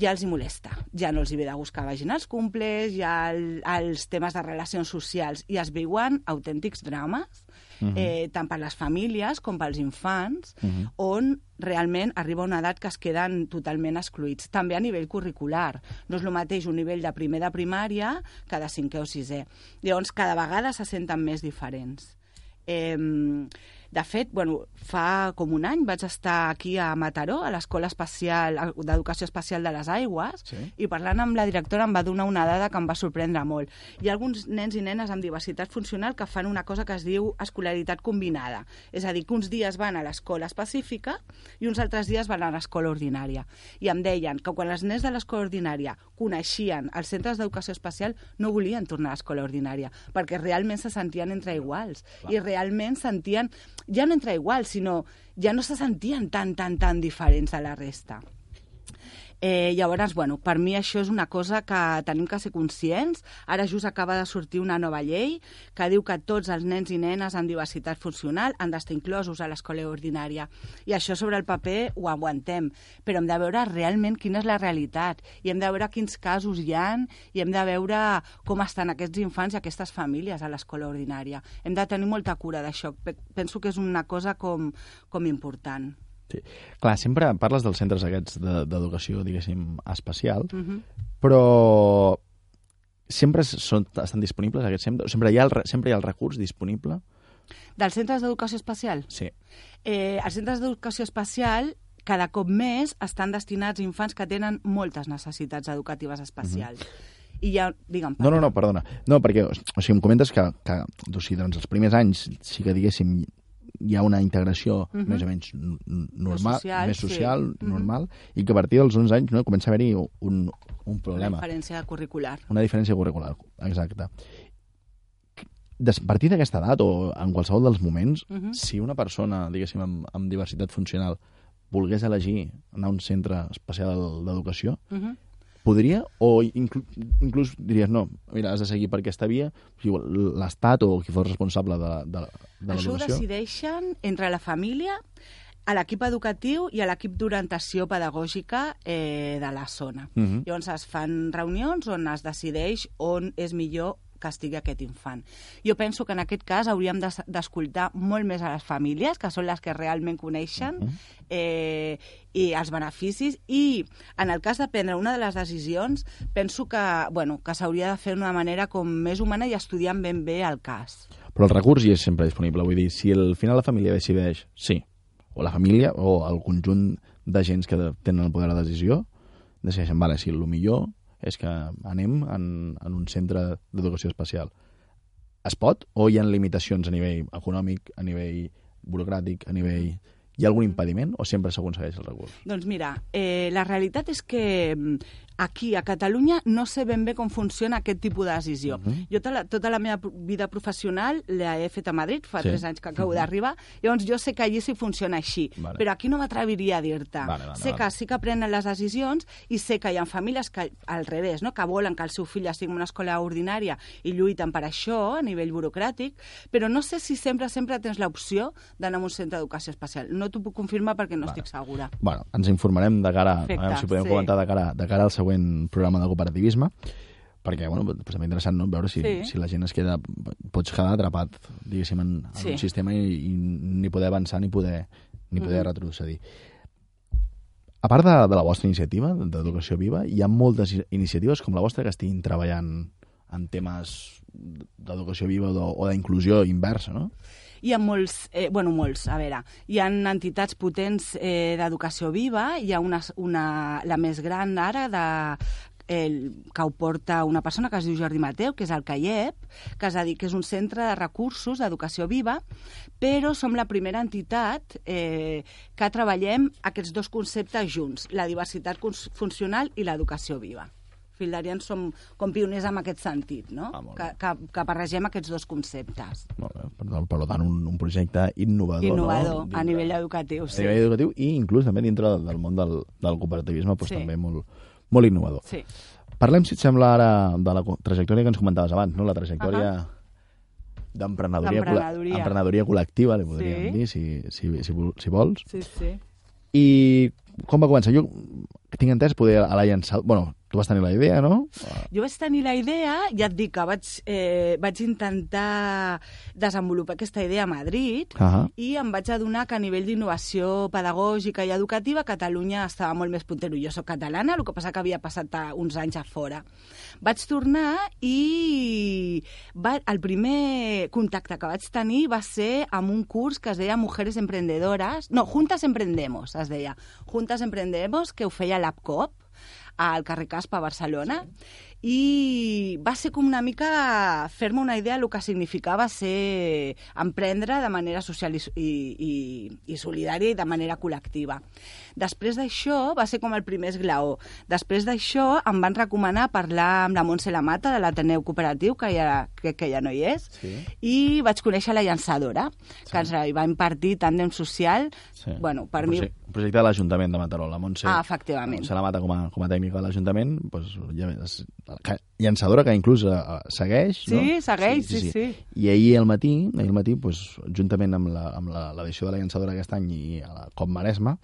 ja els hi molesta. Ja no els hi ve de gust que vagin als cumples, ja el, els temes de relacions socials i es viuen autèntics drames, Mhm. eh, tant per les famílies com pels infants, Mhm. on realment arriba una edat que es queden totalment excluïts. També a nivell curricular. No és el mateix un nivell de primer de primària que de cinquè o sisè. Llavors, cada vegada se senten més diferents. Eh, de fet, bueno, fa com un any vaig estar aquí a Mataró, a l'Escola Especial d'Educació Especial de les Aigües, Sí. i parlant amb la directora em va donar una dada que em va sorprendre molt. Hi ha alguns nens i nenes amb diversitat funcional que fan una cosa que es diu escolaritat combinada. És a dir, que uns dies van a l'escola específica i uns altres dies van a l'escola ordinària. I em deien que quan els nens de l'escola ordinària coneixien els centres d'educació especial no volien tornar a l'escola ordinària, perquè realment se sentien entre iguals. Clar. I realment sentien, ja no entre iguals, sinó ja no se sentien tan, tan, tan diferents de la resta. Eh, llavors, bueno, per mi això és una cosa que tenim que ser conscients. Ara just acaba de sortir una nova llei que diu que tots els nens i nenes amb diversitat funcional han d'estar inclosos a l'escola ordinària. I això sobre el paper ho aguantem, però hem de veure realment quina és la realitat i hem de veure quins casos hi han i hem de veure com estan aquests infants i aquestes famílies a l'escola ordinària. Hem de tenir molta cura d'això. Pe- Penso que és una cosa com, com important. Sí. Clar, sempre parles dels centres aquests de- d'educació, diguéssim, especial, Mhm. però sempre són, estan disponibles aquests centres? Sempre hi, ha el, re- sempre hi ha el recurs disponible? Dels centres d'educació especial? Sí. Eh, els centres d'educació especial cada cop més estan destinats a infants que tenen moltes necessitats educatives especials. I ja, digue'm, No, no, no, perdona. No, perquè, o sigui, em comentes que, que o sigui, doncs, els primers anys sí que, diguéssim, hi ha una integració Mhm. més o menys normal, social, més sí. social, Mhm. normal, i que a partir dels 11 anys no, comença a haver-hi un, un Una problema, diferència curricular. una diferència curricular, exacte. Des, a partir d'aquesta edat, o en qualsevol dels moments, Mhm. si una persona, diguéssim, amb, amb diversitat funcional, volgués elegir anar a un centre especial d'educació, Mhm. Podria o inclu inclús diries no, mira, has de seguir per aquesta via l'Estat o qui fos responsable de, de, de Això ho l'educació decideixen entre la família, a l'equip educatiu i a l'equip d'orientació pedagògica eh, de la zona. Mhm. Llavors es fan reunions on es decideix on és millor que estigui aquest infant. Jo penso que en aquest cas hauríem d'es- d'escoltar molt més a les famílies, que són les que realment coneixen Mhm. eh, i els beneficis, i en el cas de prendre una de les decisions, penso que, bueno, que s'hauria de fer d'una manera com més humana i estudiant ben bé el cas. però el recurs hi és sempre disponible vull dir, si al final la família decideix sí, o la família o el conjunt d'agents que tenen el poder de decisió decideixen, vale, sí, el millor és que anem en, en un centre d'educació especial es pot o hi ha limitacions a nivell econòmic, a nivell burocràtic, a nivell... Hi ha algun impediment o sempre s'aconsegueix el recurs? Doncs mira, eh, la realitat és que mm, aquí, a Catalunya, no sé ben bé com funciona aquest tipus de decisió. Mhm. Jo tota la, tota la meva vida professional l'he fet a Madrid, fa Sí. tres anys que acabo Mhm. d'arribar, llavors jo sé que allí sí funciona així, Vale. però aquí no m'atreviria a dir-te. Vale, vale, sé vale. que sí que prenen les decisions i sé que hi ha famílies que, al revés, no? que volen que el seu fill estigui en una escola ordinària i lluiten per això a nivell burocràtic, però no sé si sempre sempre tens l'opció d'anar a un centre d'educació especial. No t'ho puc confirmar perquè no estic segura. bueno, ens informarem de cara, Perfecte, a veure si podem sí. comentar de cara, de cara al següent programa de cooperativisme, perquè bueno, doncs també interessant no? veure si, Sí. si la gent es queda, pots quedar atrapat diguéssim, en, en Sí. un sistema i, i ni poder avançar ni poder, ni poder Mhm. retrocedir. A part de, de la vostra iniciativa, d'Educació Viva, hi ha moltes iniciatives com la vostra que estiguin treballant en temes d'educació viva o d'inclusió inversa, no? Hi ha molts, eh, bueno, molts, a veure, hi ha entitats potents eh, d'educació viva, hi ha una, una, la més gran ara de, el, que ho porta una persona que es diu Jordi Mateu, que és el CAIEP, que és a dir, que és un centre de recursos d'educació viva, però som la primera entitat eh, que treballem aquests dos conceptes junts, la diversitat funcional i l'educació viva. Fildarians som com pioners en aquest sentit, no? Ah, que, que, que barregem aquests dos conceptes. Molt bé. Per, tant- per tant, un, un projecte innovador, Innovador no? a nivell educatiu, a sí. nivell educatiu i inclús també dintre del, del món del, del cooperativisme doncs Sí. també molt, molt innovador. Sí. Parlem, si et sembla, ara de la trajectòria que ens comentaves abans, no? la trajectòria d'emprenedoria col·le- D'emprenedoria. emprenedoria col·lectiva, li podríem Sí. dir, si, si, si, si vols. Sí, sí. I com va començar? Jo tinc entès poder a la llançar... Bueno, tu vas tenir la idea, no? Jo vaig tenir la idea, ja et dic que vaig, eh, vaig intentar desenvolupar aquesta idea a Madrid Ahà. i em vaig adonar que a nivell d'innovació pedagògica i educativa Catalunya estava molt més puntero. Jo sóc catalana, el que passa que havia passat uns anys a fora. Vaig tornar i va, el primer contacte que vaig tenir va ser amb un curs que es deia Mujeres Emprendedoras, no, Juntas Emprendemos, es deia. Juntas Emprendemos, que ho feia l'APCOP, al carrer Caspa, a Barcelona, i va ser com una mica fer-me una idea del que significava ser emprendre de manera social i, i, i, i solidària i de manera col·lectiva. Després d'això va ser com el primer esglaó. Després d'això em van recomanar parlar amb la Montse Lamata de l'Ateneu Cooperatiu, que ja, crec que ja no hi és, Sí. i vaig conèixer la llançadora, que ens va impartir tàndem social. Sí. Bueno, per un mi... un projecte de l'Ajuntament de Mataró. La Montse, Ah, efectivament. Montse la mata com a, com a tècnica de l'Ajuntament, doncs, ja, que, llançadora que inclús eh, segueix, no? Sí, segueix, sí, sí. I ahir al matí, ahir al matí doncs, juntament amb la- amb la- l'edició de la llançadora aquest any i a la COP Maresma,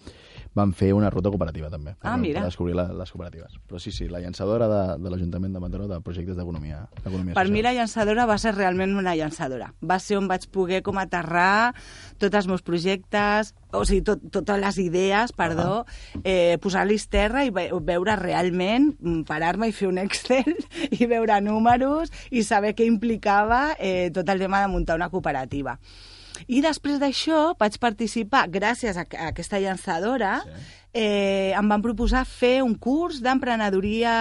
van fer una ruta cooperativa també, Ah, per, mira. per descobrir la, les cooperatives. Però sí, sí, la llançadora de, de l'Ajuntament de Mataró de projectes d'economia Per social. mi la llançadora va ser realment una llançadora. Va ser on vaig poder com aterrar tots els meus projectes, o sigui, tot, totes les idees, perdó, eh, posar-los terra i ve veure realment, mm, parar-me i fer un Excel *laughs* i veure números i saber què implicava eh, tot el tema de muntar una cooperativa. I després d'això vaig participar, gràcies a, a aquesta llançadora, eh, em van proposar fer un curs d'emprenedoria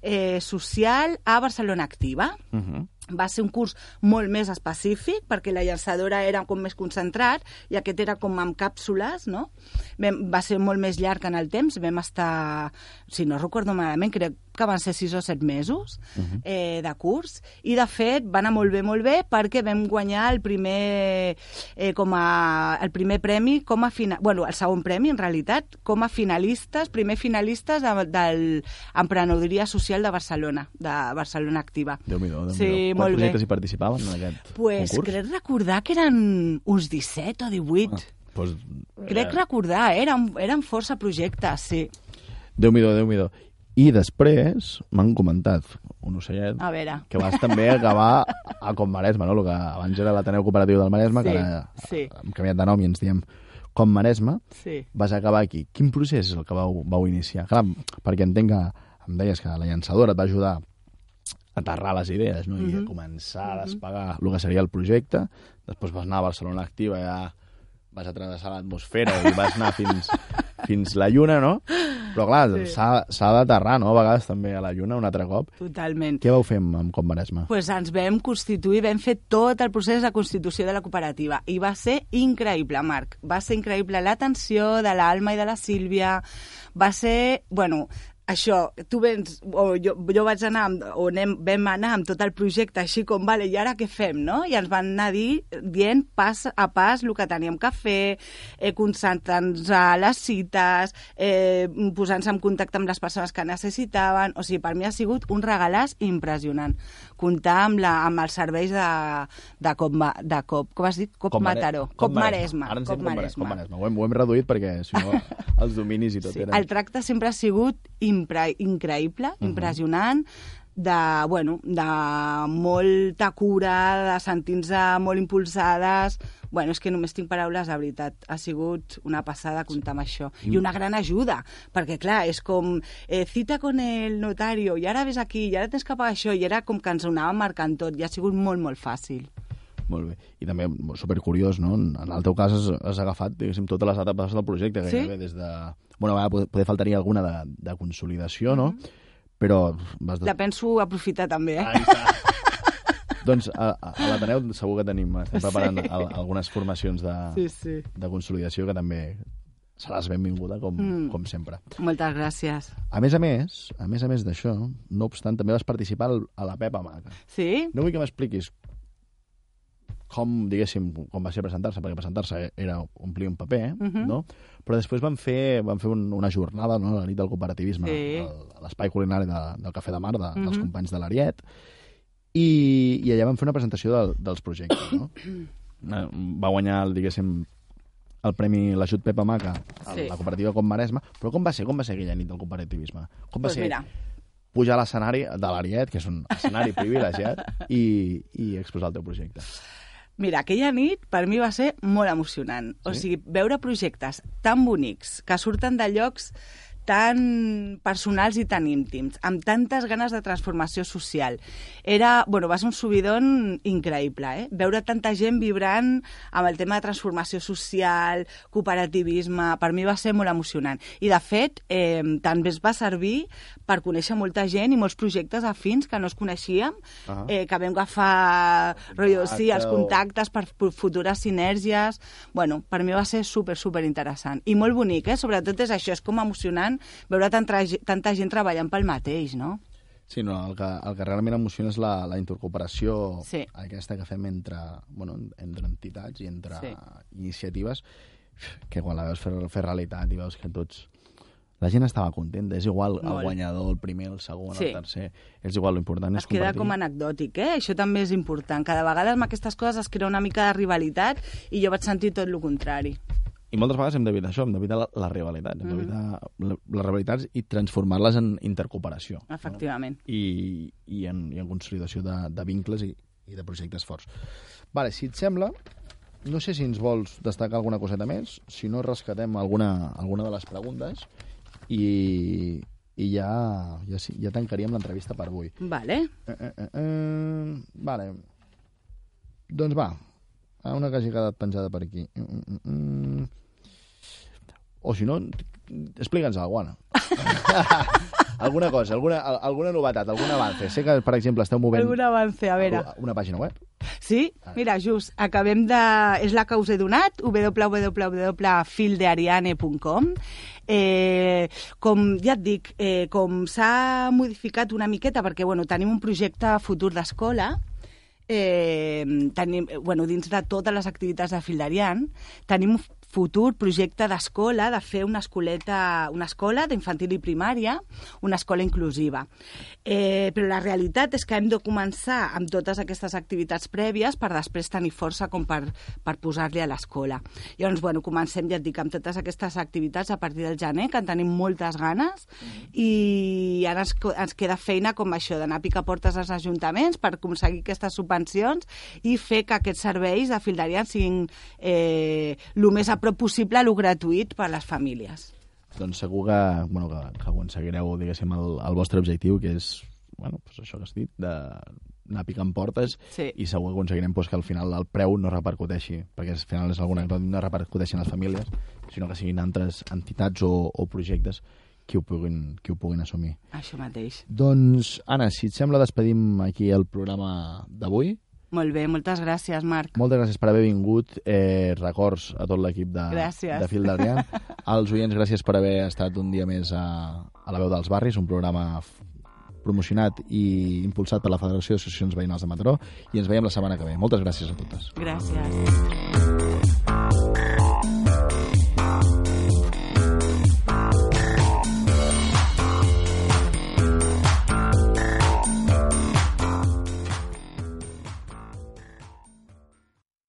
eh, social a Barcelona Activa. Uh -huh. va ser un curs molt més específic perquè la llançadora era com més concentrat i aquest era com amb càpsules, no? Vam, va ser molt més llarg en el temps, vam estar, si no recordo malament, crec que van ser sis o set mesos uh -huh. eh, de curs i de fet va anar molt bé, molt bé perquè vam guanyar el primer eh, com a, el primer premi com a final, bueno, el segon premi en realitat com a finalistes, primer finalistes de, del Emprenedoria Social de Barcelona, de Barcelona Activa. Déu-n'hi-do, déu Sí, molt bé. projectes hi participaven en aquest Pues concurs? crec recordar que eren uns 17 o 18. Ah, Pues, crec recordar, eh? eren, eren força projectes, sí. Déu nhi déu I després m'han comentat, un ocellet, A veure. que vas també acabar a Com Maresme, no? El que abans era l'Ateneu Cooperatiu del Maresme, Sí, que ara sí. hem canviat de nom i ens diem Com Maresme, Sí. vas acabar aquí. Quin procés és el que vau, vau iniciar? Clar, perquè entenc que em deies que la llançadora et va ajudar a aterrar les idees no? i a Mhm. començar a despegar el que seria el projecte. Després vas anar a Barcelona Activa, ja vas atravessar l'atmosfera i vas anar fins, *laughs* fins la Lluna, no? Però clar, Sí. s'ha s'ha d'aterrar, no? A vegades també a la Lluna un altre cop. Totalment. Què vau fer amb, amb Com Maresme? pues ens vam constituir, vam fer tot el procés de constitució de la cooperativa i va ser increïble, Marc. Va ser increïble l'atenció de l'Alma i de la Sílvia. Va ser, bueno, això, tu vens, o jo, jo vaig anar, amb, o anem, vam anar amb tot el projecte així com, vale, i ara què fem, no? I ens van anar dir, dient pas a pas el que teníem que fer, eh, concentrant-nos a les cites, eh, posant-se en contacte amb les persones que necessitaven, o sigui, per mi ha sigut un regalàs impressionant. Comptar amb, la, amb els serveis de, de, cop, de cop, com has dit? Cop Mare- Mataró. Cop Maresme. Ara ens Cop Maresme. Com Maresme. Ho, hem, ho hem reduït perquè, si no, els dominis i tot *laughs* Sí, eren... el tracte sempre ha sigut impre increïble, Mhm. impressionant, de, bueno, de molta cura, de sentir-nos molt impulsades... Bueno, és que només tinc paraules, de veritat. Ha sigut una passada comptar amb això. I una gran ajuda, perquè, clar, és com eh, cita con el notario, i ara ves aquí, i ara tens que pagar això, i era com que ens ho anàvem marcant tot, i ha sigut molt, molt fàcil. Molt bé. I també, supercuriós, no? En el teu cas has, has agafat, diguéssim, totes les etapes del projecte, Sí. gairebé, des de... Bueno, va, poder, poder faltaria alguna de, de consolidació, no? Però vas... La penso aprofitar també, eh? *laughs* Doncs a, a, l'Ateneu segur que tenim, estem Sí. preparant al, algunes formacions de, Sí, sí. de consolidació que també seràs benvinguda, com, Mm. com sempre. Moltes gràcies. A més a més, a més a més d'això, no obstant, també vas participar al- a la Pepa Maca. Sí? No vull que m'expliquis com, diguéssim, com va ser presentar-se, perquè presentar-se era omplir un paper, Mhm. no? Però després van fer, van fer un, una jornada, no?, la nit del cooperativisme, Sí. a l'espai culinari de, del Cafè de Mar, de, dels Mhm. companys de l'Ariet, i, i allà van fer una presentació de, dels projectes, no? Eh, Va guanyar, el, diguéssim, el premi l'ajut Pepa Maca a Sí. la cooperativa Com Maresme, però com va ser, com va ser aquella nit del cooperativisme? Com va Pues ser mira. pujar a l'escenari de l'Ariet, que és un escenari privilegiat, i, i exposar el teu projecte? Mira, aquella nit per mi va ser molt emocionant. O Sí? sigui, veure projectes tan bonics, que surten de llocs tan personals i tan íntims, amb tantes ganes de transformació social. Era, bueno, va ser un subidon increïble, eh? Veure tanta gent vibrant amb el tema de transformació social, cooperativisme, per mi va ser molt emocionant. I, de fet, eh, també es va servir per conèixer molta gent i molts projectes afins que no es coneixíem, Ah. eh, que vam agafar, rotllo, sí, els contactes per fu- futures sinergies. Bueno, per mi va ser super, super interessant. I molt bonic, eh? Sobretot és això, és com emocionant veure tanta, tanta gent treballant pel mateix, no? Sí, no, el que, el que realment emociona és la, la intercooperació Sí. aquesta que fem entre, bueno, entre entitats i entre Sí. iniciatives que quan la veus fer, fer realitat i veus que tots... La gent estava contenta, és igual el Molt. guanyador, el primer, el segon, Sí. el tercer, és igual, l'important és Es queda compartir. com anecdòtic, eh? Això també és important. Cada vegada amb aquestes coses es crea una mica de rivalitat i jo vaig sentir tot el contrari. I moltes vegades hem d'evitar això, hem d'evitar la, la rivalitat, hem d'evitar la- les rivalitats i transformar-les en intercooperació. Efectivament. i, i, en, i en consolidació de, de vincles i, i de projectes forts. Vale, si et sembla, no sé si ens vols destacar alguna coseta més, si no rescatem alguna, alguna de les preguntes i, i ja, ja, ja tancaríem l'entrevista per avui. Vale. Eh, eh, eh, eh, vale. Doncs va, una que hagi quedat penjada per aquí. Mm, mm, mm. O si no, explica'ns alguna cosa, *laughs* alguna cosa, alguna, al- alguna novetat, algun avance. Sé que, per exemple, esteu movent Algun avance, a veure. una pàgina web. Sí, mira, just, acabem de... És la que us he donat, www.fildeariane.com. Eh, com ja et dic, eh, com s'ha modificat una miqueta, perquè bueno, tenim un projecte futur d'escola, eh, tenim, bueno, dins de totes les activitats de Fildarian, tenim futur projecte d'escola, de fer una escoleta, una escola d'infantil i primària, una escola inclusiva. Eh, però la realitat és que hem de començar amb totes aquestes activitats prèvies per després tenir força com per, per posar-li a l'escola. Llavors, bueno, comencem, ja et dic, amb totes aquestes activitats a partir del gener, que en tenim moltes ganes, i ara ens, ens queda feina com això, d'anar a picar portes als ajuntaments per aconseguir aquestes subvencions i fer que aquests serveis de Fildarian siguin eh, el més a prop possible, lo gratuït per a les famílies. Doncs segur que, bueno, que, que aconseguireu, diguéssim, el, el vostre objectiu, que és, bueno, pues això que has dit, de anar picant portes Sí. i segur que aconseguirem pues, que al final el preu no repercuteixi, perquè al final és alguna cosa que no repercuteixi en les famílies, sinó que siguin altres entitats o, o projectes qui ho, puguin, qui ho puguin assumir. Això mateix. Doncs, Anna, si et sembla, despedim aquí el programa d'avui. Molt bé, moltes gràcies, Marc. Moltes gràcies per haver vingut. Eh, records a tot l'equip de, Gràcies. de Fil d'Adrià. *laughs* Als oients, gràcies per haver estat un dia més a, a la veu dels barris, un programa promocionat i impulsat per la Federació d'Associacions Veïnals de Mataró i ens veiem la setmana que ve. Moltes gràcies a totes. Gràcies.